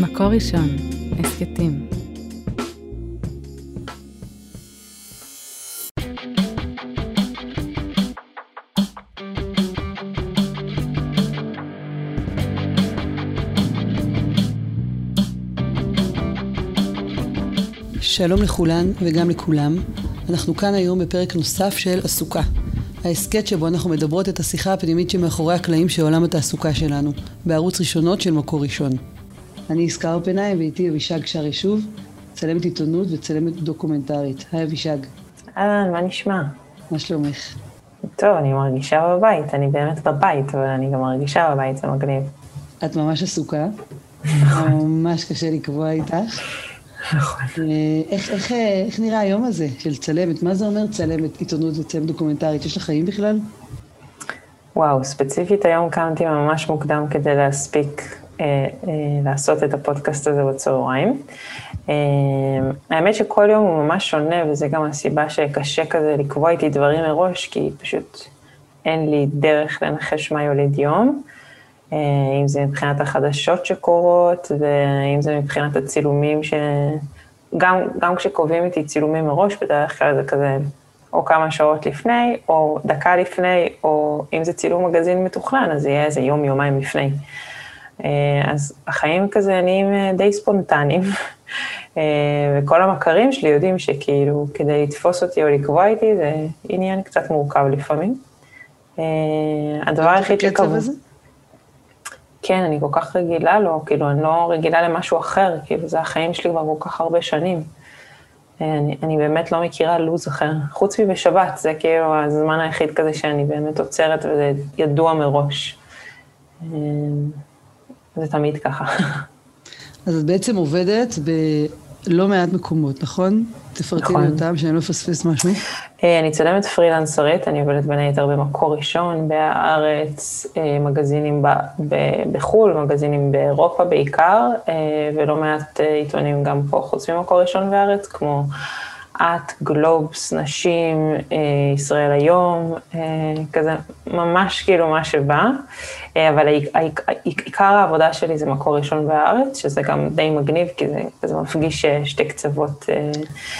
מקור ראשון, הסכתים. שלום לכולן וגם לכולם. אנחנו כאן היום בפרק נוסף של עסוקה. ההסכת שבו אנחנו מדברות את השיחה הפנימית שמאחורי הקלעים של עולם התעסוקה שלנו, בערוץ ראשונות של מקור ראשון. אני יסקר פנאי ואיתי אבישג שר ישוב, צלמת עיתונות וצלמת דוקומנטרית. היי אבישג. אהלן, מה נשמע? מה שלומך? טוב, אני מרגישה בבית, אני באמת בבית, אבל אני גם מרגישה בבית, זה מגניב. את ממש עסוקה. ממש קשה לקבוע איתך. נכון. אה, איך, איך, אה, איך נראה היום הזה של צלמת? מה זה אומר צלמת עיתונות וצלמת דוקומנטרית? יש לך חיים בכלל? וואו, ספציפית היום קמתי ממש מוקדם כדי להספיק אה, אה, לעשות את הפודקאסט הזה בצהריים. אה, האמת שכל יום הוא ממש שונה, וזה גם הסיבה שקשה כזה לקבוע איתי דברים מראש, כי פשוט אין לי דרך לנחש מה יוליד יום. אה, אם זה מבחינת החדשות שקורות, ואם זה מבחינת הצילומים ש... גם, גם כשקובעים איתי צילומים מראש, בדרך כלל זה כזה או כמה שעות לפני, או דקה לפני, או אם זה צילום מגזין מתוכנן, אז זה יהיה איזה יום-יומיים לפני. אה, אז החיים כזה נהיים אה, די ספונטניים, וכל המכרים שלי יודעים שכאילו, כדי לתפוס אותי או לקבוע איתי, זה עניין קצת מורכב לפעמים. הדבר היחיד שקבוע... כן, אני כל כך רגילה לו, כאילו, אני לא רגילה למשהו אחר, כאילו, זה החיים שלי כבר כל כך הרבה שנים. אני, אני באמת לא מכירה לו"ז אחר, חוץ מבשבת, זה כאילו הזמן היחיד כזה שאני באמת עוצרת וזה ידוע מראש. זה תמיד ככה. אז את בעצם עובדת בלא מעט מקומות, נכון? תפרטי לי אותם, שאני לא אפספס משהו. אני צלמת פרילנסרית, אני עובדת בין היתר במקור ראשון, בהארץ, מגזינים בחו"ל, מגזינים באירופה בעיקר, ולא מעט עיתונים גם פה, חוץ ממקור ראשון והארץ, כמו את, גלובס, נשים, ישראל היום, כזה ממש כאילו מה שבא, אבל עיקר העבודה שלי זה מקור ראשון והארץ, שזה גם די מגניב, כי זה כזה מפגיש שתי קצוות.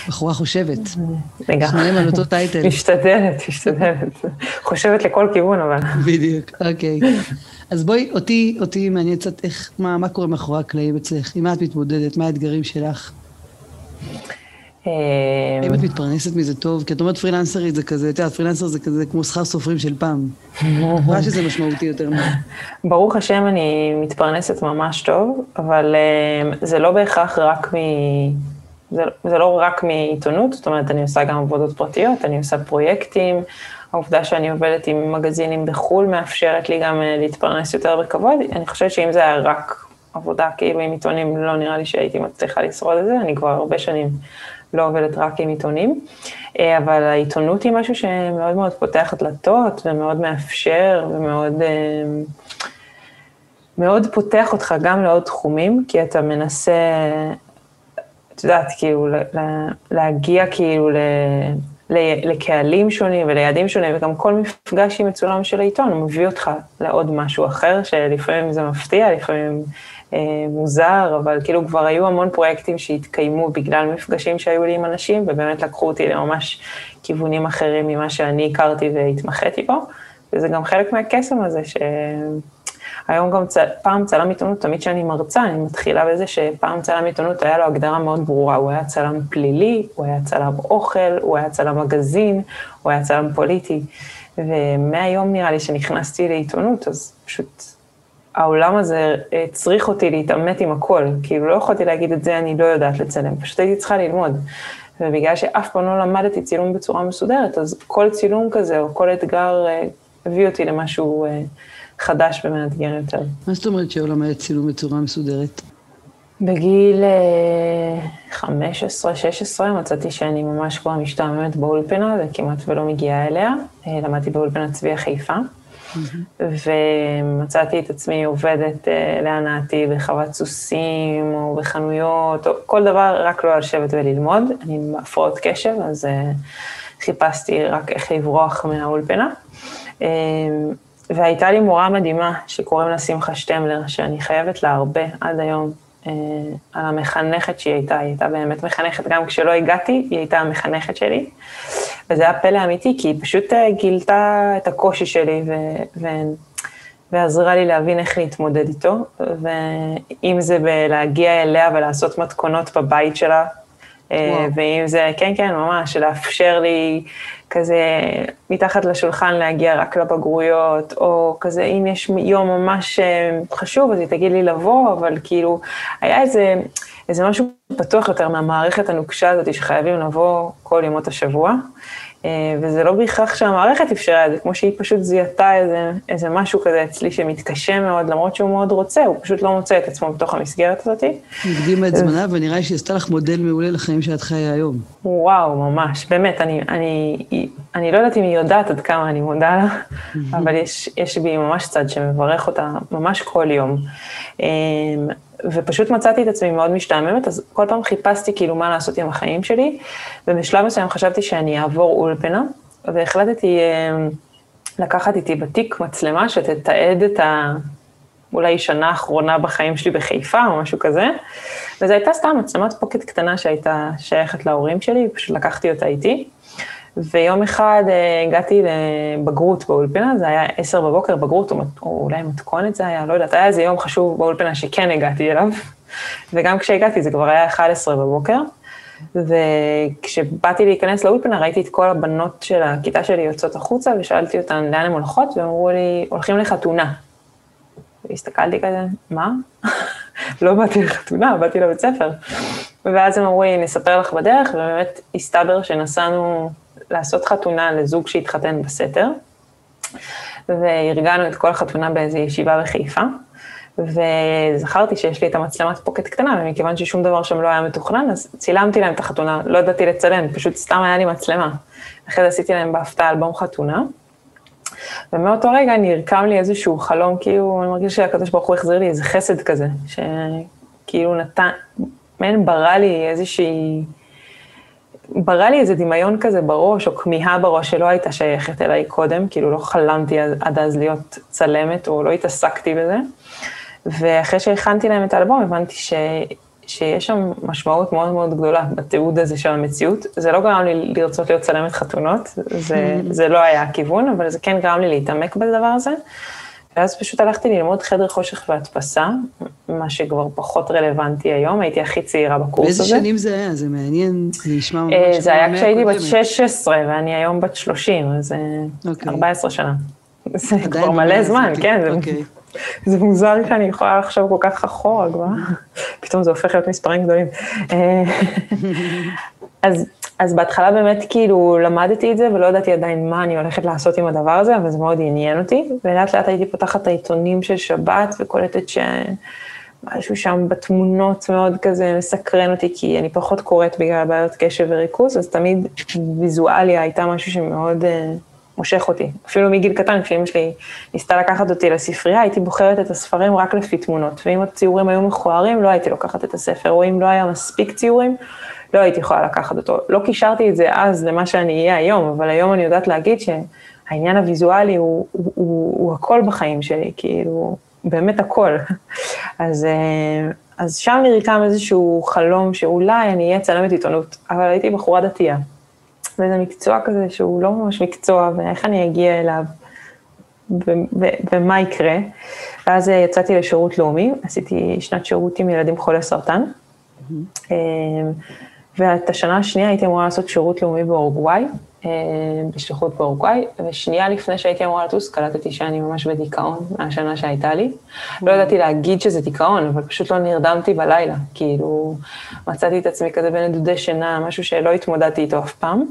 בחורה חושבת. רגע. שניהם על אותו טייטל. משתדלת, משתדלת. חושבת לכל כיוון, אבל. בדיוק, אוקיי. אז בואי, אותי, אותי מעניין קצת איך, מה, מה קורה מאחורי הקלעים אצלך? עם מה את מתמודדת? מה האתגרים שלך? האם את מתפרנסת מזה טוב? כי את אומרת פרילנסרית זה כזה, את יודעת, פרילנסר זה כזה כמו שכר סופרים של פעם. מה שזה משמעותי יותר מה. ברוך השם, אני מתפרנסת ממש טוב, אבל זה לא בהכרח רק מ... זה, זה לא רק מעיתונות, זאת אומרת, אני עושה גם עבודות פרטיות, אני עושה פרויקטים, העובדה שאני עובדת עם מגזינים בחו"ל מאפשרת לי גם להתפרנס יותר בכבוד. אני חושבת שאם זה היה רק עבודה כאילו עם עיתונים, לא נראה לי שהייתי מצליחה לשרוד את זה, אני כבר הרבה שנים לא עובדת רק עם עיתונים, אבל העיתונות היא משהו שמאוד מאוד פותח דלתות ומאוד מאפשר ומאוד מאוד פותח אותך גם לעוד תחומים, כי אתה מנסה, את יודעת, כאילו, להגיע כאילו ל... לקהלים שונים וליעדים שונים, וגם כל מפגש עם מצולם של העיתון, הוא מביא אותך לעוד משהו אחר, שלפעמים זה מפתיע, לפעמים אה, מוזר, אבל כאילו כבר היו המון פרויקטים שהתקיימו בגלל מפגשים שהיו לי עם אנשים, ובאמת לקחו אותי לממש כיוונים אחרים ממה שאני הכרתי והתמחיתי בו, וזה גם חלק מהקסם הזה, ש... היום גם צ... פעם צלם עיתונות, תמיד כשאני מרצה, אני מתחילה בזה שפעם צלם עיתונות היה לו הגדרה מאוד ברורה, הוא היה צלם פלילי, הוא היה צלם אוכל, הוא היה צלם מגזין, הוא היה צלם פוליטי. ומהיום נראה לי שנכנסתי לעיתונות, אז פשוט העולם הזה צריך אותי להתעמת עם הכל, כאילו לא יכולתי להגיד את זה, אני לא יודעת לצלם, פשוט הייתי צריכה ללמוד. ובגלל שאף פעם לא למדתי צילום בצורה מסודרת, אז כל צילום כזה או כל אתגר הביא אותי למשהו חדש ומאתגר יותר. מה זאת אומרת שלא למדת צילום בצורה מסודרת? בגיל 15-16 מצאתי שאני ממש כבר משתעממת באולפנה, וכמעט ולא מגיעה אליה. למדתי באולפנת צביה חיפה, ומצאתי את עצמי עובדת להנאתי בחוות סוסים, או בחנויות, או כל דבר, רק לא לשבת וללמוד. אני עם הפרעות קשב, אז חיפשתי רק איך לברוח מהאולפנה. והייתה לי מורה מדהימה שקוראים לה שמחה שטמלר, שאני חייבת לה הרבה עד היום. על המחנכת שהיא הייתה, היא הייתה באמת מחנכת, גם כשלא הגעתי, היא הייתה המחנכת שלי. וזה היה פלא אמיתי, כי היא פשוט גילתה את הקושי שלי, ו... ו... ועזרה לי להבין איך להתמודד איתו, ואם זה בלהגיע אליה ולעשות מתכונות בבית שלה, וואו. ואם זה, כן, כן, ממש, לאפשר לי כזה מתחת לשולחן להגיע רק לבגרויות, או כזה, אם יש יום ממש אה, חשוב, אז היא תגיד לי לבוא, אבל כאילו, היה איזה, איזה משהו פתוח יותר מהמערכת הנוקשה הזאת, שחייבים לבוא כל ימות השבוע. אה, וזה לא בהכרח שהמערכת אפשרה את זה, כמו שהיא פשוט זיהתה איזה, איזה משהו כזה אצלי שמתקשה מאוד, למרות שהוא מאוד רוצה, הוא פשוט לא מוצא את עצמו בתוך המסגרת הזאת. היא הקדימה את זמנה, ונראה לי שהיא עשתה לך מודל מעולה לחיים שאת חיה היום. וואו, ממש, באמת, אני, אני, אני לא יודעת אם היא יודעת עד כמה אני מודה לה, אבל יש, יש בי ממש צד שמברך אותה ממש כל יום. ופשוט מצאתי את עצמי מאוד משתעממת, אז כל פעם חיפשתי כאילו מה לעשות עם החיים שלי, ובשלב מסוים חשבתי שאני אעבור אולפנה, והחלטתי אה, לקחת איתי בתיק מצלמה שתתעד את ה... אולי שנה האחרונה בחיים שלי בחיפה או משהו כזה, וזו הייתה סתם מצלמת פוקט קטנה שהייתה שייכת להורים שלי, פשוט לקחתי אותה איתי. ויום אחד אה, הגעתי לבגרות באולפנה, זה היה עשר בבוקר, בגרות, או, או אולי מתכונת זה היה, לא יודעת, היה איזה יום חשוב באולפנה שכן הגעתי אליו, וגם כשהגעתי זה כבר היה 11 בבוקר, וכשבאתי להיכנס לאולפנה ראיתי את כל הבנות של הכיתה שלי יוצאות החוצה, ושאלתי אותן לאן הן הולכות, והם אמרו לי, הולכים לחתונה. והסתכלתי כזה, מה? לא באתי לחתונה, באתי לבית ספר. ואז הם אמרו לי, נספר לך בדרך, ובאמת הסתבר שנסענו לעשות חתונה לזוג שהתחתן בסתר, וארגנו את כל החתונה באיזו ישיבה בחיפה, וזכרתי שיש לי את המצלמת פוקט קטנה, ומכיוון ששום דבר שם לא היה מתוכנן, אז צילמתי להם את החתונה, לא ידעתי לצלם, פשוט סתם היה לי מצלמה. אחרי זה עשיתי להם בהפתעה אלבום חתונה, ומאותו רגע נרקם לי איזשהו חלום, כאילו, אני מרגיש שהקדוש ברוך הוא החזיר לי איזה חסד כזה, שכאילו נתן, מעין ברא לי איזושהי... ברא לי איזה דמיון כזה בראש, או כמיהה בראש שלא הייתה שייכת אליי קודם, כאילו לא חלמתי עד אז להיות צלמת, או לא התעסקתי בזה. ואחרי שהכנתי להם את האלבום, הבנתי ש... שיש שם משמעות מאוד מאוד גדולה בתיעוד הזה של המציאות. זה לא גרם לי לרצות להיות צלמת חתונות, זה, זה לא היה הכיוון, אבל זה כן גרם לי להתעמק בדבר הזה. ואז פשוט הלכתי ללמוד חדר חושך והדפסה, מה שכבר פחות רלוונטי היום, הייתי הכי צעירה בקורס באיזה הזה. באיזה שנים זה היה? זה מעניין, זה נשמע ממש... אה, זה היה כשהייתי בת 16 ואני היום בת 30, אז זה אוקיי. 14 שנה. זה כבר מלא זמן, כן, זה, אוקיי. זה מוזר שאני יכולה לחשוב כל כך אחורה כבר, פתאום זה הופך להיות מספרים גדולים. אה, אז אז בהתחלה באמת כאילו למדתי את זה ולא ידעתי עדיין מה אני הולכת לעשות עם הדבר הזה, אבל זה מאוד עניין אותי, ולאט לאט הייתי פותחת את העיתונים של שבת וקולטת שמשהו שם בתמונות מאוד כזה מסקרן אותי, כי אני פחות קוראת בגלל בעיות קשב וריכוז, אז תמיד ויזואליה הייתה משהו שמאוד uh, מושך אותי. אפילו מגיל קטן, כשאמא שלי ניסתה לקחת אותי לספרייה, הייתי בוחרת את הספרים רק לפי תמונות, ואם הציורים היו מכוערים, לא הייתי לוקחת את הספר, או אם לא היה מספיק ציורים, לא הייתי יכולה לקחת אותו. לא קישרתי את זה אז למה שאני אהיה היום, אבל היום אני יודעת להגיד שהעניין הוויזואלי הוא, הוא, הוא, הוא הכל בחיים שלי, כאילו, באמת הכל. אז, אה, אז שם נרקם איזשהו חלום שאולי אני אהיה צלמת עיתונות, אבל הייתי בחורה דתייה. וזה מקצוע כזה שהוא לא ממש מקצוע, ואיך אני אגיע אליו, ומה יקרה. ואז אה, יצאתי לשירות לאומי, עשיתי שנת שירות עם ילדים חולי סרטן. Mm-hmm. ואת השנה השנייה הייתי אמורה לעשות שירות לאומי באורוגוואי, אה, בשליחות באורוגוואי, ושנייה לפני שהייתי אמורה לטוס, קלטתי שאני ממש בדיכאון מהשנה שהייתה לי. לא ידעתי להגיד שזה דיכאון, אבל פשוט לא נרדמתי בלילה. כאילו, מצאתי את עצמי כזה בנדודי שינה, משהו שלא התמודדתי איתו אף פעם.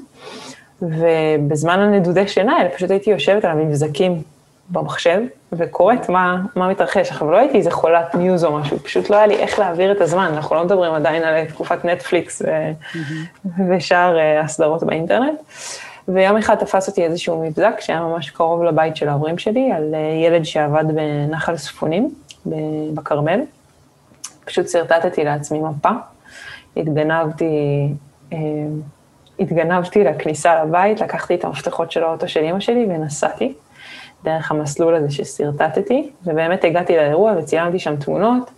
ובזמן הנדודי שינה האלה פשוט הייתי יושבת על המבזקים במחשב וקוראת מה, מה מתרחש. עכשיו, לא הייתי איזה חולת news או משהו, פשוט לא היה לי איך להעביר את הזמן, אנחנו לא מדברים עדיין על תקופת נטפליקס mm-hmm. ושאר אה, הסדרות באינטרנט. ויום אחד תפס אותי איזשהו מבזק שהיה ממש קרוב לבית של ההורים שלי, על אה, ילד שאבד בנחל ספונים בכרמל. פשוט שרטטתי לעצמי מפה, התגנבתי, אה, התגנבתי לכניסה לבית, לקחתי את המפתחות של האוטו של אמא שלי ונסעתי. דרך המסלול הזה ששרטטתי, ובאמת הגעתי לאירוע וצילמתי שם תמונות,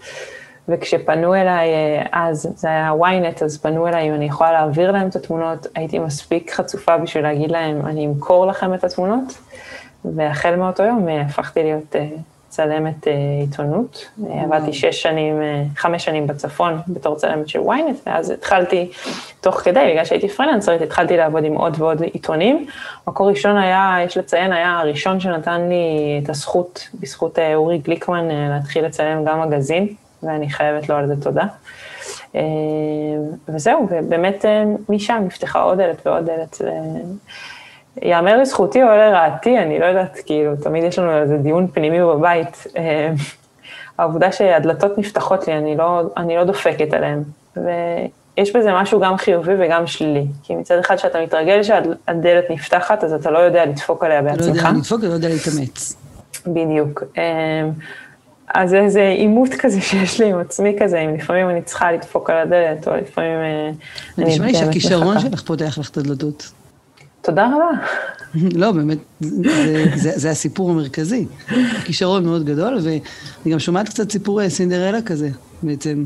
וכשפנו אליי, אז זה היה ynet, אז פנו אליי אם אני יכולה להעביר להם את התמונות, הייתי מספיק חצופה בשביל להגיד להם, אני אמכור לכם את התמונות, והחל מאותו יום הפכתי להיות צלמת עיתונות. עבדתי שש שנים, חמש שנים בצפון בתור צלמת של ynet, ואז התחלתי, תוך כדי, בגלל שהייתי פרילנסרית, התחלתי לעבוד עם עוד ועוד עיתונים. מקור ראשון היה, יש לציין, היה הראשון שנתן לי את הזכות, בזכות אורי גליקמן, להתחיל לצלם גם מגזין, ואני חייבת לו על זה תודה. וזהו, ובאמת משם נפתחה עוד דלת ועוד דלת. יאמר לזכותי או לרעתי, אני לא יודעת, כאילו, תמיד יש לנו איזה דיון פנימי בבית. העובדה שהדלתות נפתחות לי, אני לא, אני לא דופקת עליהן. ויש בזה משהו גם חיובי וגם שלילי. כי מצד אחד, כשאתה מתרגל שהדלת נפתחת, אז אתה לא יודע לדפוק עליה בעצמך. לא יודע לדפוק, לא יודע להתאמץ. בדיוק. אז זה איזה עימות כזה שיש לי עם עצמי כזה, אם לפעמים אני צריכה לדפוק על הדלת, או לפעמים אני נשמע לי שהכישרון שלך פותח לך את הדלתות. תודה רבה. לא, באמת, זה, זה, זה הסיפור המרכזי. כישרון מאוד גדול, ואני גם שומעת קצת סיפור סינדרלה כזה, בעצם.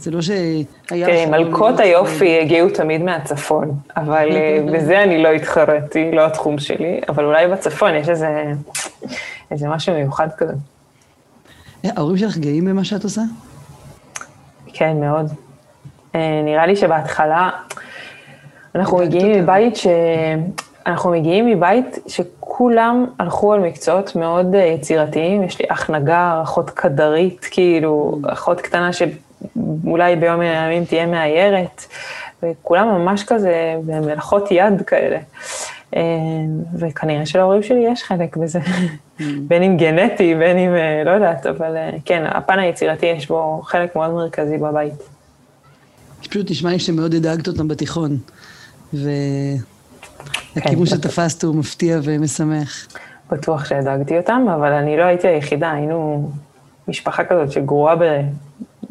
זה לא שהיה... תראי, מלכות היופי הגיעו תמיד מהצפון, אבל בזה אני לא התחרתי, לא התחום שלי, אבל אולי בצפון יש איזה, איזה משהו מיוחד כזה. ההורים שלך גאים במה שאת עושה? כן, מאוד. נראה לי שבהתחלה, אנחנו מגיעים מבית ש... אנחנו מגיעים מבית שכולם הלכו על מקצועות מאוד יצירתיים, יש לי אח נגר, אחות קדרית, כאילו, אחות קטנה שאולי ביום מן הימים תהיה מאיירת, וכולם ממש כזה במלאכות יד כאלה. וכנראה שלהורים שלי יש חלק בזה, בין אם גנטי, בין אם, לא יודעת, אבל כן, הפן היצירתי יש בו חלק מאוד מרכזי בבית. פשוט נשמע לי שמאוד הדאגת אותם בתיכון, והכיוון שתפסת הוא מפתיע ומשמח. בטוח שהדאגתי אותם, אבל אני לא הייתי היחידה, היינו משפחה כזאת שגרועה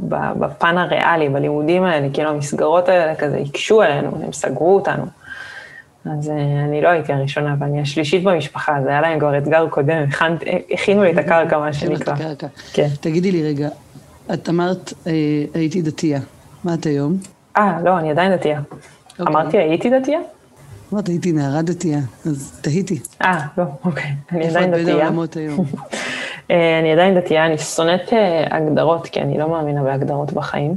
בפן הריאלי, בלימודים האלה, כאילו המסגרות האלה כזה הקשו עלינו, הם סגרו אותנו. אז אני לא הייתי הראשונה, ואני השלישית במשפחה, זה היה להם כבר אתגר קודם, הכינו לי את הקרקע, מה שנקרא. כן. תגידי לי רגע, את אמרת, הייתי דתייה, מה את היום? אה, לא, אני עדיין דתייה. אמרתי, הייתי דתייה? אמרת, הייתי נערה דתייה, אז תהיתי. אה, לא, אוקיי, אני עדיין דתייה. איפה את בין העולמות היום? אני עדיין דתייה, אני שונאת הגדרות, כי אני לא מאמינה בהגדרות בחיים.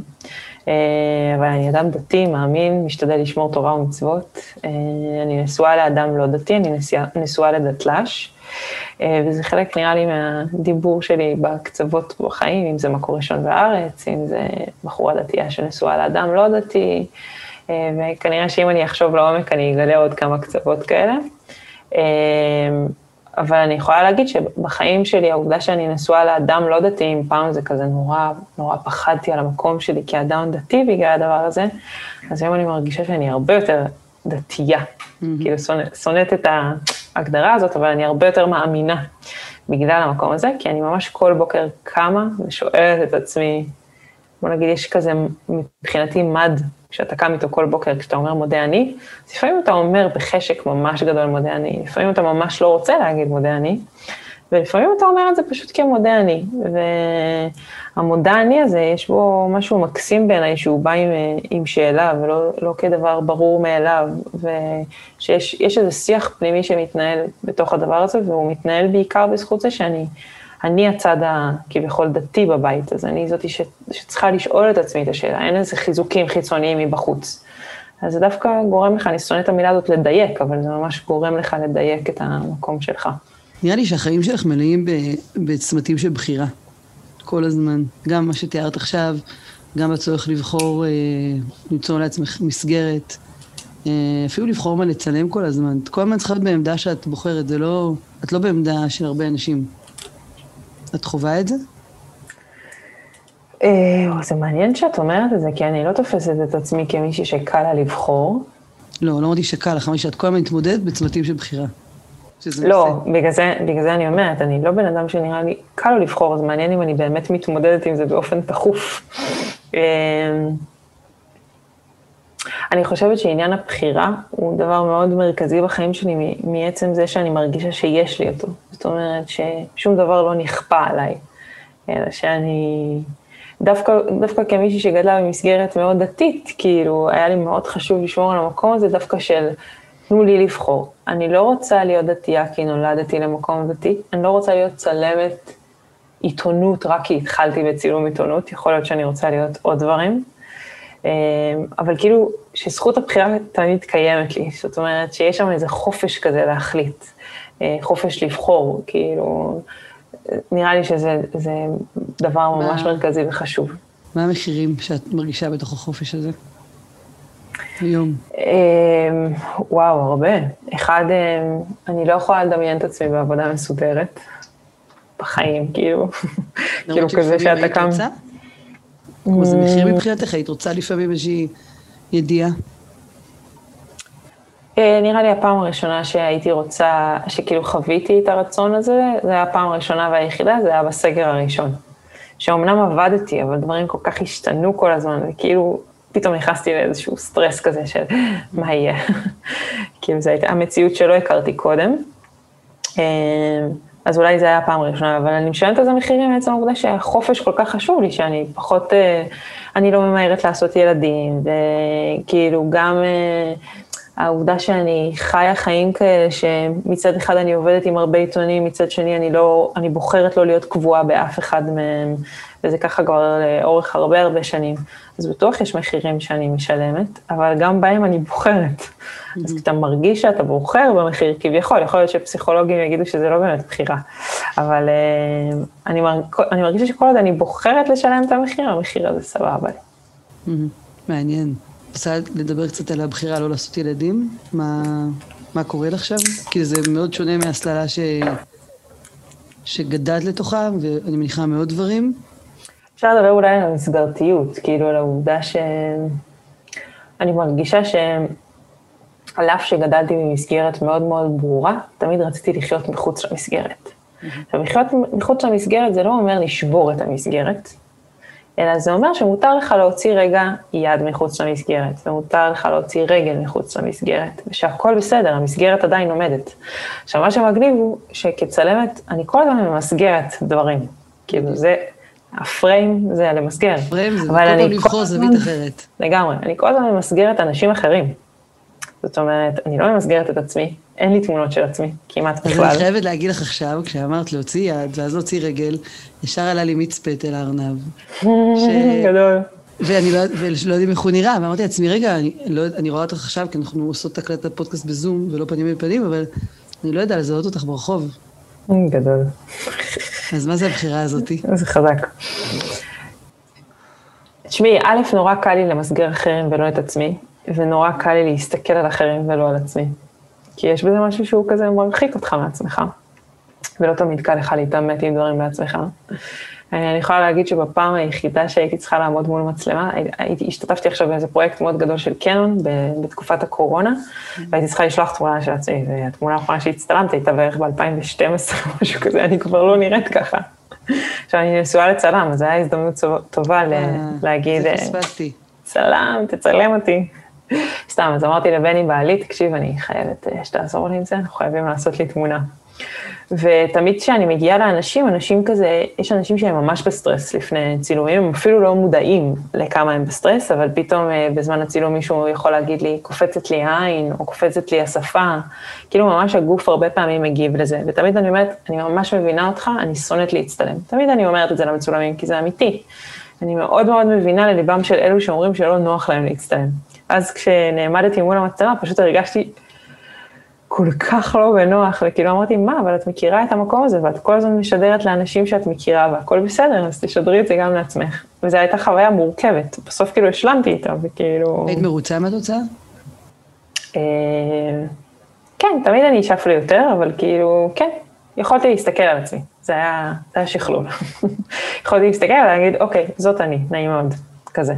אבל אני אדם דתי, מאמין, משתדל לשמור תורה ומצוות. אני נשואה לאדם לא דתי, אני נשואה לדתל"ש, וזה חלק, נראה לי, מהדיבור שלי בקצוות בחיים, אם זה מקור ראשון בארץ, אם זה בחורה דתייה שנשואה לאדם לא דתי, וכנראה שאם אני אחשוב לעומק, אני אגלה עוד כמה קצוות כאלה. אבל אני יכולה להגיד שבחיים שלי, העובדה שאני נשואה לאדם לא דתי, אם פעם זה כזה נורא, נורא פחדתי על המקום שלי כאדם דתי בגלל הדבר הזה, אז היום אני מרגישה שאני הרבה יותר דתייה. Mm-hmm. כאילו שונאת את ההגדרה הזאת, אבל אני הרבה יותר מאמינה בגלל המקום הזה, כי אני ממש כל בוקר קמה ושואלת את עצמי, בוא נגיד, יש כזה מבחינתי מד כשאתה קם איתו כל בוקר, כשאתה אומר מודה אני, אז לפעמים אתה אומר בחשק ממש גדול מודה אני, לפעמים אתה ממש לא רוצה להגיד מודה אני, ולפעמים אתה אומר את זה פשוט כמודה אני. והמודה אני הזה, יש בו משהו מקסים בעיניי, שהוא בא עם, עם שאלה ולא לא כדבר ברור מאליו, ושיש איזה שיח פנימי שמתנהל בתוך הדבר הזה, והוא מתנהל בעיקר בזכות זה שאני... אני הצד הכביכול דתי בבית, אז אני זאתי שצריכה לשאול את עצמי את השאלה, אין איזה חיזוקים חיצוניים מבחוץ. אז זה דווקא גורם לך, אני שונא את המילה הזאת לדייק, אבל זה ממש גורם לך לדייק את המקום שלך. נראה לי שהחיים שלך מלאים בצמתים של בחירה, כל הזמן. גם מה שתיארת עכשיו, גם הצורך לבחור, אה, למצוא לעצמך מסגרת, אה, אפילו לבחור מה לצלם כל הזמן. את כל הזמן צריכה להיות בעמדה שאת בוחרת, זה לא, את לא בעמדה של הרבה אנשים. את חווה את זה? זה מעניין שאת אומרת את זה, כי אני לא תופסת את עצמי כמישהי שקל לה לבחור. לא, לא אמרתי שקל לך, אמרתי שאת כל הזמן מתמודדת בצמתים של בחירה. לא, בגלל זה, בגלל זה אני אומרת, אני לא בן אדם שנראה לי קל לו לבחור, אז מעניין אם אני באמת מתמודדת עם זה באופן תכוף. אני חושבת שעניין הבחירה הוא דבר מאוד מרכזי בחיים שלי, מעצם זה שאני מרגישה שיש לי אותו. זאת אומרת ששום דבר לא נכפה עליי, אלא שאני... דווקא, דווקא כמישהי שגדלה במסגרת מאוד דתית, כאילו, היה לי מאוד חשוב לשמור על המקום הזה דווקא של, תנו לי לבחור. אני לא רוצה להיות דתייה כי נולדתי למקום דתי, אני לא רוצה להיות צלמת עיתונות רק כי התחלתי בצילום עיתונות, יכול להיות שאני רוצה להיות עוד דברים. אמ, אבל כאילו, שזכות הבחירה תמיד קיימת לי, זאת אומרת שיש שם איזה חופש כזה להחליט, אה, חופש לבחור, כאילו, נראה לי שזה דבר ממש מה, מרכזי וחשוב. מה המחירים שאת מרגישה בתוך החופש הזה? היום. אמ, וואו, הרבה. אחד, אמ, אני לא יכולה לדמיין את עצמי בעבודה מסודרת. בחיים, כאילו, כאילו כזה שאתה קם. כלומר, זה מחיר מבחינתך, היית רוצה לפעמים איזושהי ידיעה? אה, נראה לי הפעם הראשונה שהייתי רוצה, שכאילו חוויתי את הרצון הזה, זה היה הפעם הראשונה והיחידה, זה היה בסגר הראשון. שאומנם עבדתי, אבל דברים כל כך השתנו כל הזמן, וכאילו פתאום נכנסתי לאיזשהו סטרס כזה של מה יהיה. כאילו זו הייתה המציאות שלא הכרתי קודם. אז אולי זה היה הפעם הראשונה, אבל אני משלמת על זה מחירים מעצם העובדה שהחופש כל כך חשוב לי, שאני פחות, אה, אני לא ממהרת לעשות ילדים, וכאילו גם אה, העובדה שאני חיה חיים כאלה, שמצד אחד אני עובדת עם הרבה עיתונים, מצד שני אני לא, אני בוחרת לא להיות קבועה באף אחד מהם, וזה ככה כבר לאורך הרבה הרבה שנים. אז בטוח יש מחירים שאני משלמת, אבל גם בהם אני בוחרת. אז mm-hmm. כשאתה מרגיש שאתה בוחר במחיר, כביכול, יכול להיות שפסיכולוגים יגידו שזה לא באמת בחירה, אבל uh, אני, מרג... אני מרגישה שכל עוד אני בוחרת לשלם את המחיר, המחיר הזה סבבה. Mm-hmm. מעניין. רוצה לדבר קצת על הבחירה לא לעשות ילדים? מה, מה קורה לך שם? כי זה מאוד שונה מהסללה ש... שגדלת לתוכה, ואני מניחה מאוד דברים. אפשר לדבר אולי על המסגרתיות, כאילו על העובדה שאני מרגישה שעל אף שגדלתי במסגרת מאוד מאוד ברורה, תמיד רציתי לחיות מחוץ למסגרת. עכשיו, לחיות מחוץ למסגרת זה לא אומר לשבור את המסגרת, אלא זה אומר שמותר לך להוציא רגע יד מחוץ למסגרת, ומותר לך להוציא רגל מחוץ למסגרת, ושהכול בסדר, המסגרת עדיין עומדת. עכשיו, מה שמגניב הוא שכצלמת, אני כל הזמן ממסגרת דברים. כאילו, זה, הפריים זה למסגר. הפריים זה כל פעם לבחור זווית אחרת. לגמרי, אני כל הזמן ממסגרת אנשים אחרים. זאת אומרת, אני לא ממסגרת את עצמי, אין לי תמונות של עצמי, כמעט בכלל. אז אני חייבת להגיד לך עכשיו, כשאמרת להוציא יד, ואז להוציא רגל, ישר עלה לי מיץ פטל הארנב. גדול. ואני לא, ולא יודעים איך הוא נראה, ואמרתי לעצמי, רגע, אני, לא, אני רואה אותך עכשיו, כי אנחנו עושות הקלטת פודקאסט בזום, ולא פנים אל פנים, אבל אני לא יודעה לזהות אותך ברחוב. גדול. אז מה זה הבחירה הזאתי? זה חזק. תשמעי, א', נורא קל לי למסגר אחרים ולא את עצמי, ונורא קל לי להסתכל על אחרים ולא על עצמי. כי יש בזה משהו שהוא כזה מרחיק אותך מעצמך, ולא תמיד קל לך להתעמת עם דברים בעצמך. אני יכולה להגיד שבפעם היחידה שהייתי צריכה לעמוד מול מצלמה, הייתי, השתתפתי עכשיו באיזה פרויקט מאוד גדול של קנון בתקופת הקורונה, והייתי צריכה לשלוח תמונה של עצמי, והתמונה האחרונה שהצטלמתי הייתה בערך ב-2012 או משהו כזה, אני כבר לא נראית ככה. עכשיו אני נשואה לצלם, אז זו הייתה הזדמנות טובה אה, להגיד, זה פספסתי. צלם, תצלם אותי. סתם, אז אמרתי לבני בעלי, תקשיב, אני חייבת אה, שתעזור לי עם זה, אנחנו חייבים לעשות לי תמונה. ותמיד כשאני מגיעה לאנשים, אנשים כזה, יש אנשים שהם ממש בסטרס לפני צילומים, הם אפילו לא מודעים לכמה הם בסטרס, אבל פתאום אה, בזמן הצילום מישהו יכול להגיד לי, קופצת לי העין, או קופצת לי השפה, כאילו ממש הגוף הרבה פעמים מגיב לזה, ותמיד אני אומרת, אני ממש מבינה אותך, אני שונאת להצטלם. תמיד אני אומרת את זה למצולמים, כי זה אמיתי. אני מאוד מאוד מבינה לליבם של אלו שאומרים שלא נוח להם להצטלם. אז כשנעמדתי מול המצלמה, פשוט הרגשתי כל כך לא בנוח, וכאילו אמרתי, מה, אבל את מכירה את המקום הזה, ואת כל הזמן משדרת לאנשים שאת מכירה, והכל בסדר, אז תשדרי את זה גם לעצמך. וזו הייתה חוויה מורכבת, בסוף כאילו השלמתי איתה, וכאילו... היית מרוצה מהתוצאה? אה, כן, תמיד אני אשאף ליותר, אבל כאילו, כן, יכולתי להסתכל על עצמי, זה היה, זה היה שכלול. יכולתי להסתכל ולהגיד, אוקיי, זאת אני, נעים מאוד. כזה.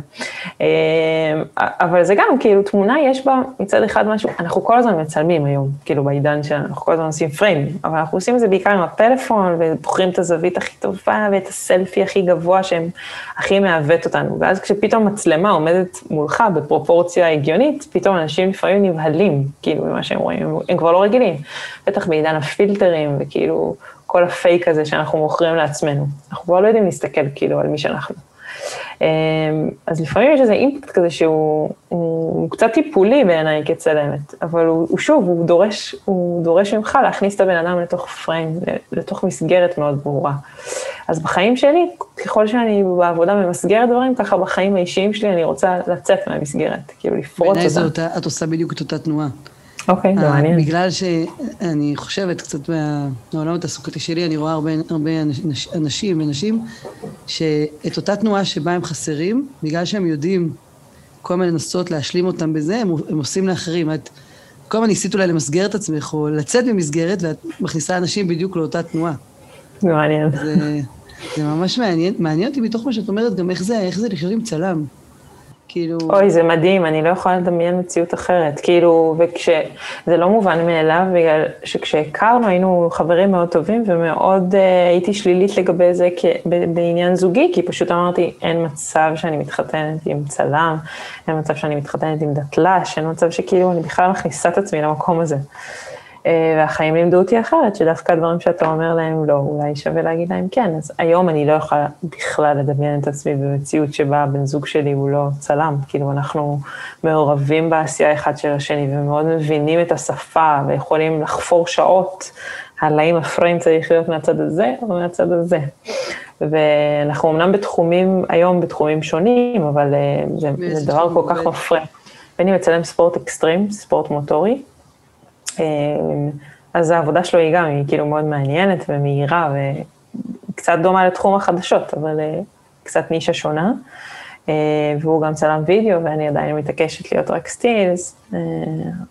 אמ, אבל זה גם, כאילו, תמונה יש בה מצד אחד משהו, אנחנו כל הזמן מצלמים היום, כאילו, בעידן שלנו, אנחנו כל הזמן עושים פריימים, אבל אנחנו עושים את זה בעיקר עם הפלאפון, ובוחרים את הזווית הכי טובה, ואת הסלפי הכי גבוה שהם הכי מעוות אותנו. ואז כשפתאום מצלמה עומדת מולך בפרופורציה הגיונית, פתאום אנשים לפעמים נבהלים, כאילו, ממה שהם רואים, הם, כבר לא רגילים. בטח בעידן הפילטרים, וכאילו, כל הפייק הזה שאנחנו מוכרים לעצמנו. אנחנו כבר לא יודעים להסתכל, כאילו, על מי שאנחנו. אמ, אז לפעמים יש איזה אימפקט כזה שהוא הוא קצת טיפולי בעיניי כצלמת, אבל הוא, הוא שוב, הוא דורש, הוא דורש ממך להכניס את הבן אדם לתוך פריים, לתוך מסגרת מאוד ברורה. אז בחיים שלי, ככל שאני בעבודה ממסגרת דברים, ככה בחיים האישיים שלי אני רוצה לצאת מהמסגרת, כאילו לפרוץ אותה. בעיניי את עושה בדיוק את אותה תנועה. אוקיי, זה אה, מעניין. בגלל שאני חושבת קצת מה- מהעולם התעסוקתי שלי, אני רואה הרבה, הרבה אנש- אנשים ונשים, שאת אותה תנועה שבה הם חסרים, בגלל שהם יודעים כל הזמן לנסות להשלים אותם בזה, הם, הם עושים לאחרים. את כל הזמן ניסית אולי למסגר את עצמך, או לצאת ממסגרת, ואת מכניסה אנשים בדיוק לאותה תנועה. זה מעניין. זה, זה ממש מעניין, מעניין אותי מתוך מה שאת אומרת, גם איך זה, איך זה לחיות עם צלם. כאילו... אוי, זה מדהים, אני לא יכולה לדמיין מציאות אחרת. כאילו, וכש... זה לא מובן מאליו, בגלל שכשהכרנו היינו חברים מאוד טובים, ומאוד uh, הייתי שלילית לגבי זה כ... בעניין זוגי, כי פשוט אמרתי, אין מצב שאני מתחתנת עם צלם, אין מצב שאני מתחתנת עם דתל"ש, אין מצב שכאילו אני בכלל מכניסה את עצמי למקום הזה. Uh, והחיים לימדו אותי אחרת, שדווקא הדברים שאתה אומר להם לא, אולי שווה להגיד להם כן. אז היום אני לא יכולה בכלל לדמיין את עצמי במציאות שבה הבן זוג שלי הוא לא צלם. כאילו, אנחנו מעורבים בעשייה אחד של השני ומאוד מבינים את השפה ויכולים לחפור שעות על האם הפריים צריך להיות מהצד הזה או מהצד הזה. ואנחנו אמנם בתחומים, היום בתחומים שונים, אבל uh, זה, זה דבר כל כך? מפריע. בני מצלם ספורט אקסטרים, ספורט מוטורי. אמ, אז העבודה שלו היא גם, היא כאילו מאוד מעניינת ומהירה וקצת דומה לתחום החדשות, אבל אה, קצת נישה שונה. אה, והוא גם צלם וידאו ואני עדיין מתעקשת להיות רק סטילס, אה,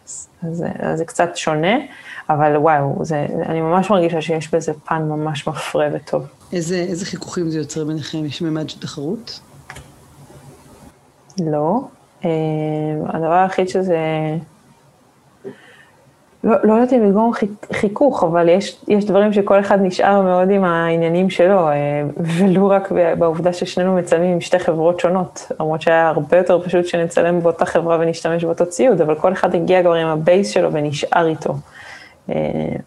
אז, אז, אז זה קצת שונה, אבל וואו, זה, אני ממש מרגישה שיש בזה פן ממש מפרה וטוב. איזה, איזה חיכוכים זה יוצר ביניכם? יש ממד של תחרות? לא. אה, הדבר היחיד שזה... לא, לא יודעת אם לגרום חיכ- חיכוך, אבל יש, יש דברים שכל אחד נשאר מאוד עם העניינים שלו, אה, ולו רק בעובדה ששנינו מצלמים עם שתי חברות שונות, למרות שהיה הרבה יותר פשוט שנצלם באותה חברה ונשתמש באותו ציוד, אבל כל אחד הגיע כבר עם הבייס שלו ונשאר איתו. אה,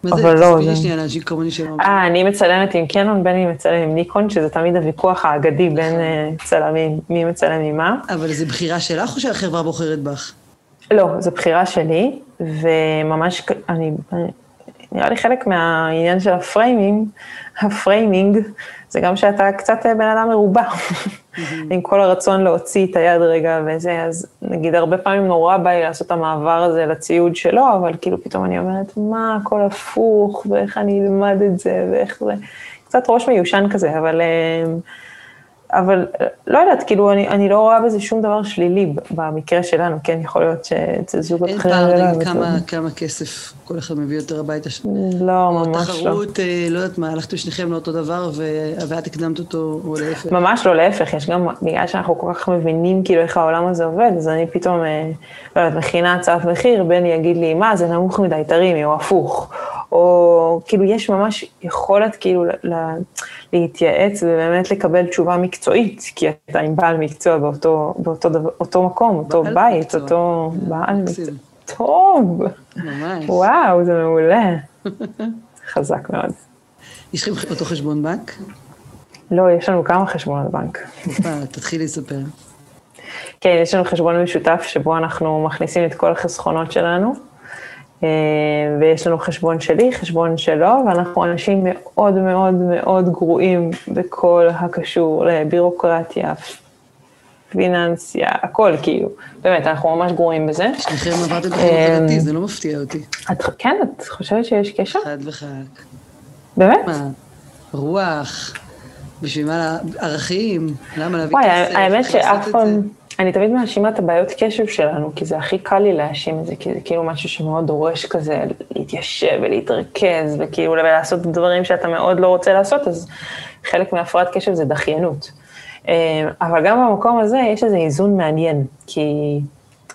מה זה? אבל לא, תסבירי. שנייה לאנשים כמוני שלא... אה, אני מצלמת עם קנון, בני מצלם עם ניקון, שזה תמיד הוויכוח האגדי בין אה, צלמים, מי מצלם עם מה. אבל זו בחירה שלך או שהחברה בוחרת בך? לא, זו בחירה שלי, וממש, אני, נראה לי חלק מהעניין של ה framing, ה framing, זה גם שאתה קצת אה, בן אדם מרובע, עם כל הרצון להוציא את היד רגע וזה, אז נגיד הרבה פעמים נורא בא לי לעשות את המעבר הזה לציוד שלו, אבל כאילו פתאום אני אומרת, מה, הכל הפוך, ואיך אני אלמד את זה, ואיך זה, קצת ראש מיושן כזה, אבל... אה, אבל אה, לא יודעת, כאילו, אני, אני לא רואה בזה שום דבר שלילי במקרה שלנו, כן, יכול להיות שאצל זוגות אין אחרים... פער היה כמה. כמה כסף כל אחד מביא יותר הביתה. ש- לא, ממש לא. תחרות, אה, לא יודעת מה, הלכתם שניכם לאותו דבר ו- ואת הקדמת אותו, או להפך. ממש לא, להפך, יש גם, בגלל שאנחנו כל כך מבינים כאילו איך העולם הזה עובד, אז אני פתאום, אה, לא יודעת, מכינה הצעת מחיר, בני יגיד לי, מה, זה נמוך מדי, תרימי, או הפוך. או כאילו, יש ממש יכולת כאילו ל- ל- להתייעץ ובאמת לקבל תשובה מקצועית, כי אתה עם בעל מקצוע באותו, באותו דבר, אותו מקום, אותו בית, מקצוע. אותו בעל. מקצוע. טוב, ממש. וואו, זה מעולה. חזק מאוד. יש לכם אותו חשבון בנק? לא, יש לנו כמה חשבונות בנק. יפה, תתחילי לספר. כן, יש לנו חשבון משותף שבו אנחנו מכניסים את כל החסכונות שלנו, ויש לנו חשבון שלי, חשבון שלו, ואנחנו אנשים מאוד מאוד מאוד גרועים בכל הקשור לבירוקרטיה, פיננסיה, הכל כאילו. באמת, אנחנו ממש גרועים בזה. שניכם החינוך הדתי, זה לא מפתיע אותי. את, כן, את חושבת שיש קשר? חד וחלק. באמת? מה? רוח, בשביל מה, ערכים, למה להביא וואי, כסף, האמת איך לעשות שאף פעם? אני תמיד מאשימה את הבעיות קשב שלנו, כי זה הכי קל לי להאשים את זה, כי זה כאילו משהו שמאוד דורש כזה להתיישב ולהתרכז, וכאילו לעשות דברים שאתה מאוד לא רוצה לעשות, אז חלק מהפרעת קשב זה דחיינות. אה, אבל גם במקום הזה יש איזה איזון מעניין, כי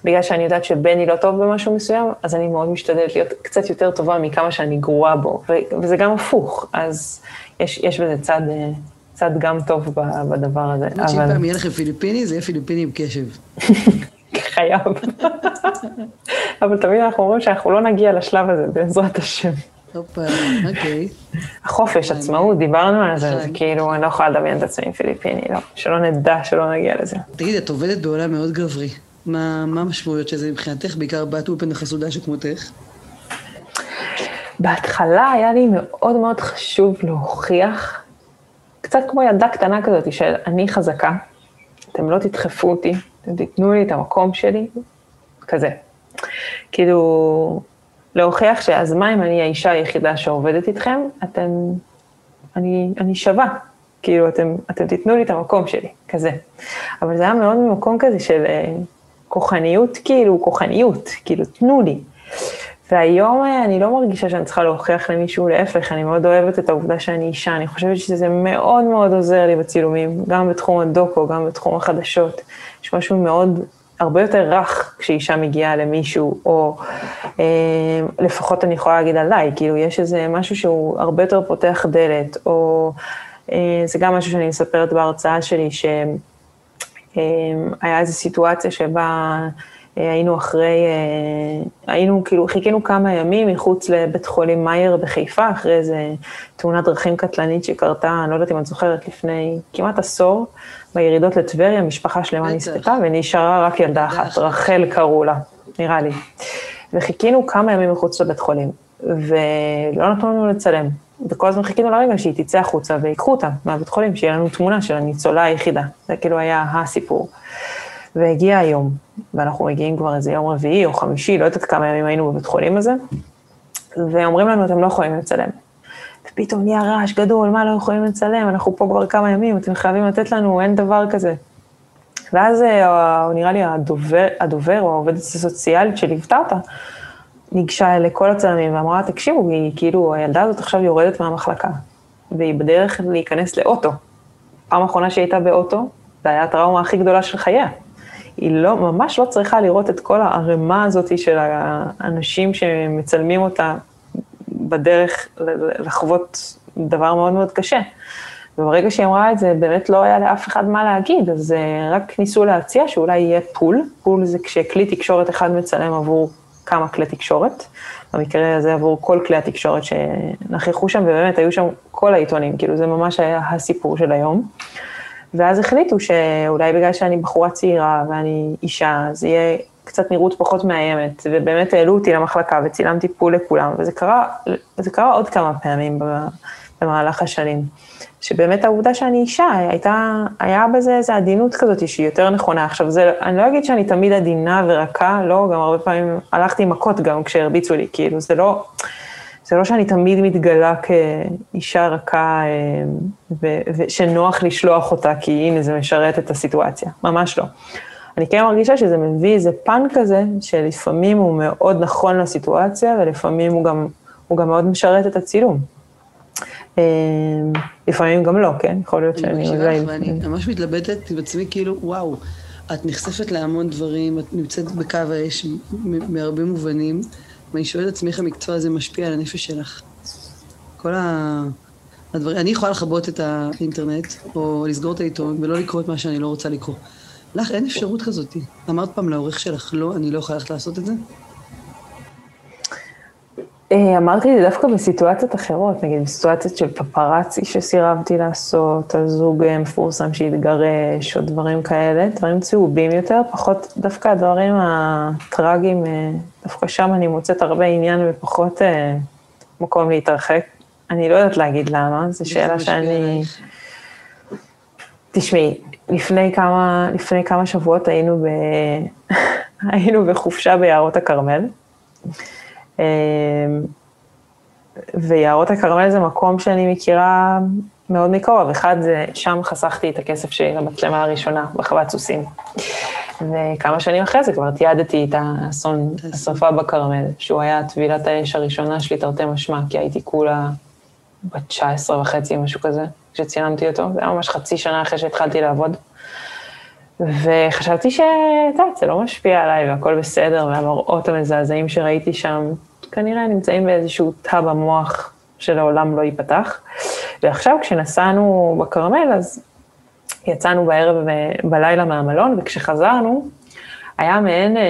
בגלל שאני יודעת שבני לא טוב במשהו מסוים, אז אני מאוד משתדלת להיות קצת יותר טובה מכמה שאני גרועה בו, וזה גם הפוך, אז יש, יש בזה צד, צד גם טוב בדבר הזה. האמת שאם פעם יהיה לכם פיליפיני, זה יהיה פיליפיני עם קשב. חייב. אבל תמיד אנחנו אומרים שאנחנו לא נגיע לשלב הזה, בעזרת השם. הופה, אוקיי. החופש, עצמאות, דיברנו על זה, זה כאילו, אני לא יכולה לדמיין את עצמי עם פיליפיני, לא. שלא נדע, שלא נגיע לזה. תגידי, את עובדת בעולם מאוד גברי. מה מה המשמעויות של זה מבחינתך, בעיקר בת אולפן החסודה שכמותך? בהתחלה היה לי מאוד מאוד חשוב להוכיח, קצת כמו ילדה קטנה כזאת, של אני חזקה, אתם לא תדחפו אותי, אתם תיתנו לי את המקום שלי, כזה. כאילו, להוכיח שאז מה אם אני האישה היחידה שעובדת איתכם, אתם, אני, אני שווה, כאילו, אתם, אתם תיתנו לי את המקום שלי, כזה. אבל זה היה מאוד ממקום כזה של אה, כוחניות, כאילו, כוחניות, כאילו, תנו לי. והיום אה, אני לא מרגישה שאני צריכה להוכיח למישהו, להפך, אני מאוד אוהבת את העובדה שאני אישה, אני חושבת שזה מאוד מאוד עוזר לי בצילומים, גם בתחום הדוקו, גם בתחום החדשות. יש משהו מאוד, הרבה יותר רך כשאישה מגיעה למישהו, או אה, לפחות אני יכולה להגיד עליי, כאילו יש איזה משהו שהוא הרבה יותר פותח דלת, או אה, זה גם משהו שאני מספרת בהרצאה שלי, שהיה אה, איזו סיטואציה שבה... אה, היינו אחרי, אה, היינו כאילו, חיכינו כמה ימים מחוץ לבית חולים מאייר בחיפה, אחרי איזה תאונת דרכים קטלנית שקרתה, אני לא יודעת אם את זוכרת, לפני כמעט עשור, בירידות לטבריה, משפחה שלמה נספתה, ונשארה רק ילדה אחת, רחל קראו לה, נראה לי. וחיכינו כמה ימים מחוץ לבית חולים, ולא נתנו לנו לצלם. וכל הזמן חיכינו לרגע שהיא תצא החוצה ויקחו אותה מהבית חולים, שיהיה לנו תמונה של הניצולה היחידה. זה כאילו היה הסיפור. והגיע היום, ואנחנו מגיעים כבר איזה יום רביעי או חמישי, לא יודעת כמה ימים היינו בבית חולים הזה, ואומרים לנו, אתם לא יכולים לצלם. ופתאום נהיה רעש גדול, מה לא יכולים לצלם, אנחנו פה כבר כמה ימים, אתם חייבים לתת לנו, אין דבר כזה. ואז אה, נראה לי הדובר, הדובר או העובדת הסוציאלית שליוותה אותה, ניגשה לכל הצלמים ואמרה, תקשיבו, היא כאילו, הילדה הזאת עכשיו יורדת מהמחלקה, והיא בדרך להיכנס לאוטו. פעם אחרונה שהיא הייתה באוטו, זה היה הטראומה הכי גדולה של חייה. היא לא, ממש לא צריכה לראות את כל הערימה הזאת של האנשים שמצלמים אותה בדרך לחוות דבר מאוד מאוד קשה. וברגע שהיא אמרה את זה, באמת לא היה לאף אחד מה להגיד, אז אה, רק ניסו להציע שאולי יהיה פול, פול זה כשכלי תקשורת אחד מצלם עבור כמה כלי תקשורת, במקרה הזה עבור כל כלי התקשורת שנכחו שם, ובאמת היו שם כל העיתונים, כאילו זה ממש היה הסיפור של היום. ואז החליטו שאולי בגלל שאני בחורה צעירה ואני אישה, זה יהיה קצת נראות פחות מאיימת, ובאמת העלו אותי למחלקה וצילמתי פול לכולם, וזה קרה, קרה עוד כמה פעמים במהלך השנים. שבאמת העובדה שאני אישה, הייתה, היה בזה איזו עדינות כזאת שהיא יותר נכונה. עכשיו, זה, אני לא אגיד שאני תמיד עדינה ורכה, לא, גם הרבה פעמים הלכתי עם מכות גם כשהרביצו לי, כאילו, זה לא, זה לא שאני תמיד מתגלה כאישה רכה אה, ושנוח לשלוח אותה, כי הנה זה משרת את הסיטואציה, ממש לא. אני כן מרגישה שזה מביא איזה פן כזה, שלפעמים הוא מאוד נכון לסיטואציה, ולפעמים הוא גם, הוא גם מאוד משרת את הצילום. אה, לפעמים גם לא, כן? יכול להיות שאני... אני ואני ממש מתלבטת עם עצמי, כאילו, וואו, את נחשפת להמון דברים, את נמצאת בקו האש מהרבה מובנים. ואני שואלת את עצמי איך המקצוע הזה משפיע על הנפש שלך. כל הדברים, אני יכולה לכבות את האינטרנט, או לסגור את העיתון, ולא לקרוא את מה שאני לא רוצה לקרוא. לך אין אפשרות כזאת. אמרת פעם לעורך שלך, לא, אני לא יכולה ללכת לעשות את זה? אה, אמרתי את זה דווקא בסיטואציות אחרות, נגיד בסיטואציות של פפרצי שסירבתי לעשות, על זוג אה, מפורסם שהתגרש, או דברים כאלה, דברים צהובים יותר, פחות דווקא הדברים הטראגיים, אה, דווקא שם אני מוצאת הרבה עניין ופחות מקום להתרחק. אני לא יודעת להגיד למה, זו שאלה שאני... תשמעי, לפני כמה, לפני כמה שבועות היינו, ב... היינו בחופשה ביערות הכרמל. אמ, ויערות הכרמל זה מקום שאני מכירה מאוד מקרוב. אחד זה, שם חסכתי את הכסף שלי למצלמה הראשונה בחוות סוסים. וכמה שנים אחרי זה כבר תיעדתי את האסון, השרפה בכרמל, שהוא היה טבילת האש הראשונה שלי תרתי משמע, כי הייתי כולה בת 19 וחצי, משהו כזה, כשצילמתי אותו. זה היה ממש חצי שנה אחרי שהתחלתי לעבוד. וחשבתי שאת יודעת, זה לא משפיע עליי והכל בסדר, והמראות המזעזעים שראיתי שם, כנראה נמצאים באיזשהו תא במוח שלעולם לא ייפתח. ועכשיו כשנסענו בכרמל, אז יצאנו בערב ובלילה מהמלון, וכשחזרנו, היה מעין אה,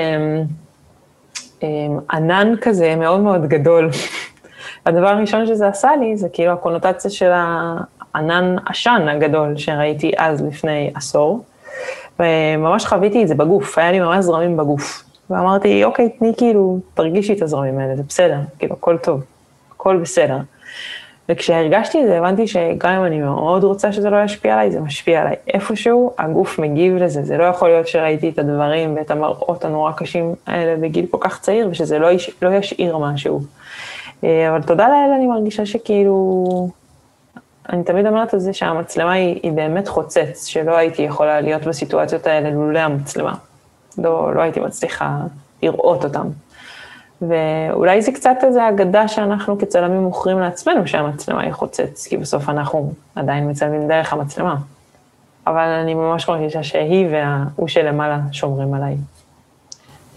אה, ענן כזה מאוד מאוד גדול הדבר הראשון שזה עשה לי, זה כאילו הקונוטציה של הענן עשן הגדול שראיתי אז לפני עשור, וממש חוויתי את זה בגוף, היה לי ממש זרמים בגוף. ואמרתי, אוקיי, תני כאילו, תרגישי את הזרמים האלה, זה בסדר, כאילו, הכל טוב, הכל בסדר. וכשהרגשתי את זה, הבנתי שגם אם אני מאוד רוצה שזה לא ישפיע עליי, זה משפיע עליי. איפשהו הגוף מגיב לזה, זה לא יכול להיות שראיתי את הדברים ואת המראות הנורא קשים האלה בגיל כל כך צעיר, ושזה לא, יש, לא ישאיר משהו. אה, אבל תודה לאל, אני מרגישה שכאילו, אני תמיד אומרת על זה שהמצלמה היא, היא באמת חוצץ, שלא הייתי יכולה להיות בסיטואציות האלה לולא המצלמה. לא, לא הייתי מצליחה לראות אותם. ואולי זה קצת איזו אגדה שאנחנו כצלמים מוכרים לעצמנו שהמצלמה היא חוצץ, כי בסוף אנחנו עדיין מצלמים דרך המצלמה. אבל אני ממש מרגישה שהיא וההוא שלמעלה שומרים עליי.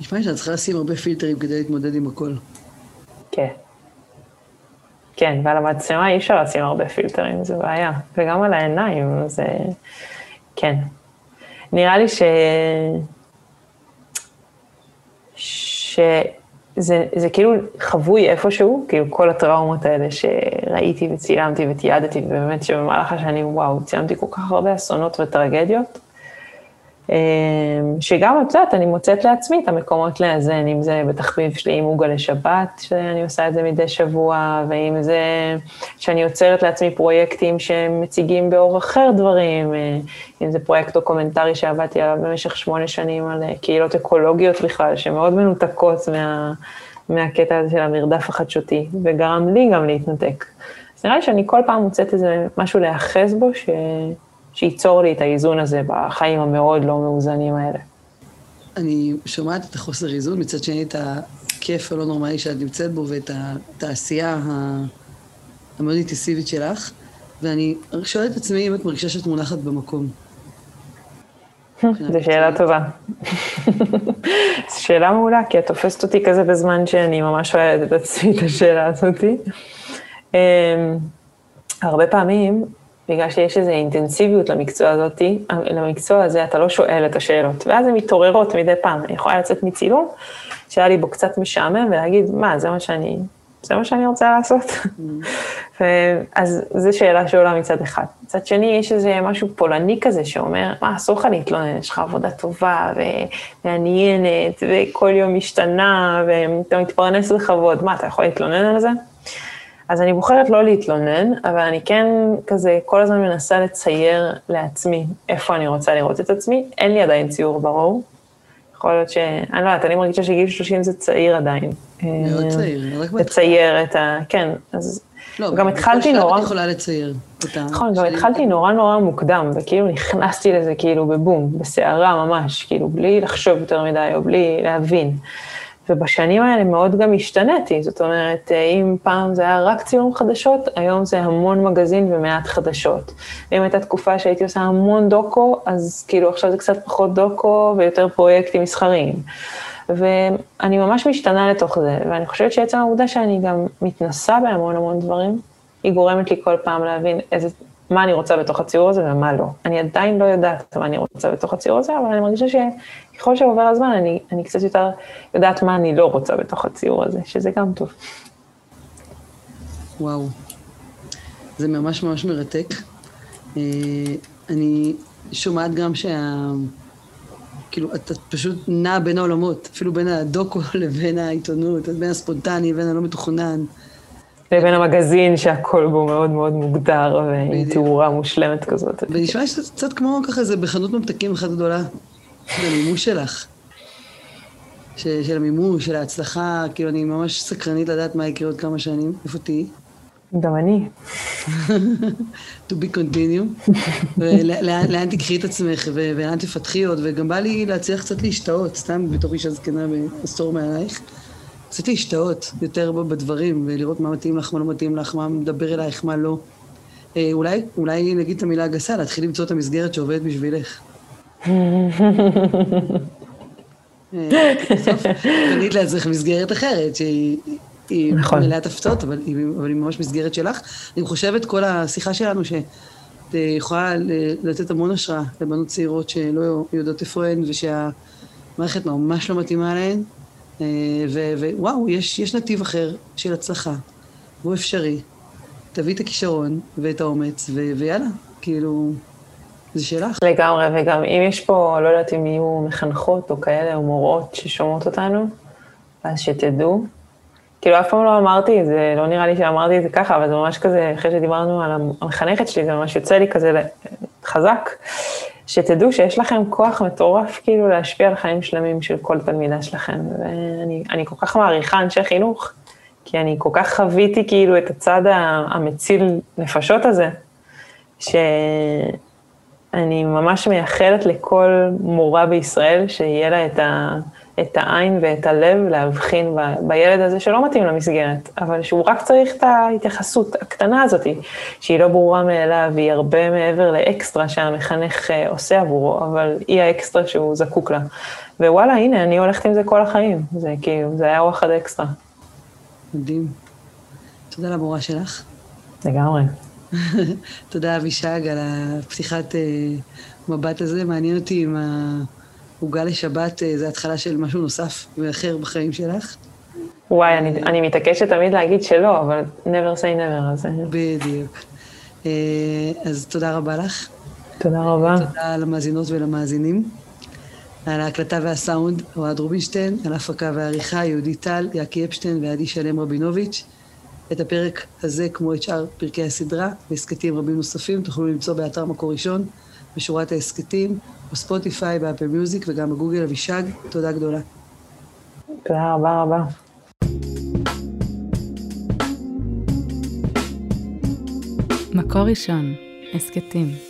נשמע לי שאת צריכה לשים הרבה פילטרים כדי להתמודד עם הכל. כן. כן, ועל המצלמה אי אפשר לשים הרבה פילטרים, זה בעיה. וגם על העיניים, זה... כן. נראה לי ש... ש... זה, כאילו חבוי איפשהו, כאילו כל הטראומות האלה שראיתי וצילמתי ותיעדתי, ובאמת שבמהלך השנים, וואו, צילמתי כל כך הרבה אסונות וטרגדיות, שגם את יודעת, אני מוצאת לעצמי את המקומות לאזן, אם זה בתחביב שלי עם עוגה לשבת, שאני עושה את זה מדי שבוע, ואם זה שאני יוצרת לעצמי פרויקטים שמציגים באור אחר דברים, אה, אם זה פרויקט דוקומנטרי שעבדתי עליו במשך שמונה שנים על אה, קהילות אקולוגיות בכלל, שמאוד מנותקות מה, מהקטע הזה של המרדף החדשותי, וגרם לי גם להתנתק. אז נראה לי שאני כל פעם מוצאת איזה משהו להיאחז בו, ש... שייצור לי את האיזון הזה בחיים המאוד לא מאוזנים האלה. אני שומעת את החוסר איזון, מצד שני את הכיף הלא נורמלי שאת נמצאת בו ואת התעשייה המאוד אינטנסיבית שלך, ואני שואלת את עצמי אם את מרגישה שאת מונחת במקום. זו שאלה טובה. זו שאלה מעולה, כי את תופסת אותי כזה בזמן שאני ממש שואלת את עצמי את השאלה הזאתי. אמ, הרבה פעמים בגלל שיש איזו אינטנסיביות למקצוע הזאתי, למקצוע הזה אתה לא שואל את השאלות, ואז הן מתעוררות מדי פעם. אני יכולה לצאת מצילום, שהיה לי בו קצת משעמם, ולהגיד, מה, זה מה שאני, זה מה שאני רוצה לעשות? Mm. אז זו שאלה שעולה מצד אחד. מצד שני, יש איזה משהו פולני כזה שאומר, מה, אסור לך להתלונן, יש לך עבודה טובה ומעניינת, וכל יום משתנה, ואתה מתפרנס בכבוד, מה, אתה יכול להתלונן על זה? אז אני בוחרת לא להתלונן, אבל אני כן כזה כל הזמן מנסה לצייר לעצמי איפה אני רוצה לראות את עצמי. אין לי עדיין ציור ברור. יכול להיות ש... אני לא יודעת, אני מרגישה שגיל 30 זה צעיר עדיין. מאוד אה, צעיר, רק בהתחלה. לצייר את ה... כן, אז... לא, גם התחלתי נורא... לא, יכולה לצייר נכון, גם התחלתי נורא נורא מוקדם, וכאילו נכנסתי לזה כאילו בבום, בסערה ממש, כאילו בלי לחשוב יותר מדי, או בלי להבין. ובשנים האלה מאוד גם השתנתי, זאת אומרת, אה, אם פעם זה היה רק צילום חדשות, היום זה המון מגזין ומעט חדשות. ואם הייתה תקופה שהייתי עושה המון דוקו, אז כאילו עכשיו זה קצת פחות דוקו ויותר פרויקטים מסחריים. ואני ממש משתנה לתוך זה, ואני חושבת שעצם העובדה שאני גם מתנסה בהמון המון דברים, היא גורמת לי כל פעם להבין איזה מה אני רוצה בתוך הציור הזה ומה לא. אני עדיין לא יודעת מה אני רוצה בתוך הציור הזה, אבל אני מרגישה שככל שעובר הזמן, אני, אני קצת יותר יודעת מה אני לא רוצה בתוך הציור הזה, שזה גם טוב. וואו, זה ממש ממש מרתק. אה, אני שומעת גם שה... כאילו, אתה פשוט נע בין העולמות, אפילו בין הדוקו לבין העיתונות, בין הספונטני לבין הלא מתוכנן. לבין המגזין שהכל בו מאוד מאוד מוגדר ועם תאורה מושלמת כזאת. ונשמע שזה קצת כמו ככה, זה בחנות ממתקים אחת גדולה, של המימוש שלך. של המימוש, של ההצלחה, כאילו אני ממש סקרנית לדעת מה יקרה עוד כמה שנים, איפה תהיי? גם אני. to be continue. ולאן תקחי את עצמך ולאן תפתחי עוד, וגם בא לי להצליח קצת להשתאות, סתם בתור אישה זקנה בעשור מעלייך. קצת להשתאות יותר בדברים, ולראות מה מתאים לך, מה לא מתאים לך, מה מדבר אלייך, מה לא. אה, אולי, אולי נגיד את המילה הגסה, להתחיל למצוא את המסגרת שעובדת בשבילך. בסוף בנית לעצמך מסגרת אחרת, שהיא נכון. מלאת הפתעות, אבל היא, אבל היא ממש מסגרת שלך. אני חושבת, כל השיחה שלנו, שאת יכולה לתת המון השראה לבנות צעירות שלא יודעות איפה הן, ושהמערכת ממש לא מתאימה להן, אה, ווואו, יש, יש נתיב אחר של הצלחה. הוא אפשרי. תביא את הכישרון ואת האומץ, ו- ויאללה, כאילו, זה שלך. לגמרי, וגם אם יש פה, לא יודעת אם יהיו מחנכות או כאלה, או מורות ששומעות אותנו, אז שתדעו. כאילו, אף פעם לא אמרתי את זה, לא נראה לי שאמרתי את זה ככה, אבל זה ממש כזה, אחרי שדיברנו על המחנכת שלי, זה ממש יוצא לי כזה חזק, שתדעו שיש לכם כוח מטורף כאילו להשפיע על חיים שלמים של כל תלמידה שלכם. ואני כל כך מעריכה אנשי חינוך, כי אני כל כך חוויתי כאילו את הצד המציל נפשות הזה, שאני ממש מייחלת לכל מורה בישראל שיהיה לה את, ה, את העין ואת הלב להבחין ב, בילד הזה שלא מתאים למסגרת, אבל שהוא רק צריך את ההתייחסות הקטנה הזאת, שהיא לא ברורה מאליו, היא הרבה מעבר לאקסטרה שהמחנך אה, עושה עבורו, אבל היא האקסטרה שהוא זקוק לה. ווואלה, הנה, אני הולכת עם זה כל החיים, זה כאילו, זה היה וואחד אקסטרה. מדהים. תודה למורה שלך. לגמרי. תודה, אבישג, על הפתיחת uh, מבט הזה. מעניין אותי אם העוגה לשבת uh, זה התחלה של משהו נוסף ואחר בחיים שלך. וואי, אני, אני מתעקשת תמיד להגיד שלא, אבל never say never, אז... בדיוק. Uh, אז תודה רבה לך. תודה רבה. תודה למאזינות ולמאזינים. על ההקלטה והסאונד, אוהד רובינשטיין, על ההפקה והעריכה, יהודית טל, יעקי אפשטיין ועדי שלם רבינוביץ'. את הפרק הזה, כמו את שאר פרקי הסדרה, והסכתים רבים נוספים, תוכלו למצוא באתר מקור ראשון, בשורת ההסכתים, בספוטיפיי, באפל מיוזיק וגם בגוגל אבישג. תודה גדולה. תודה רבה רבה. מקור ראשון, הסכתים.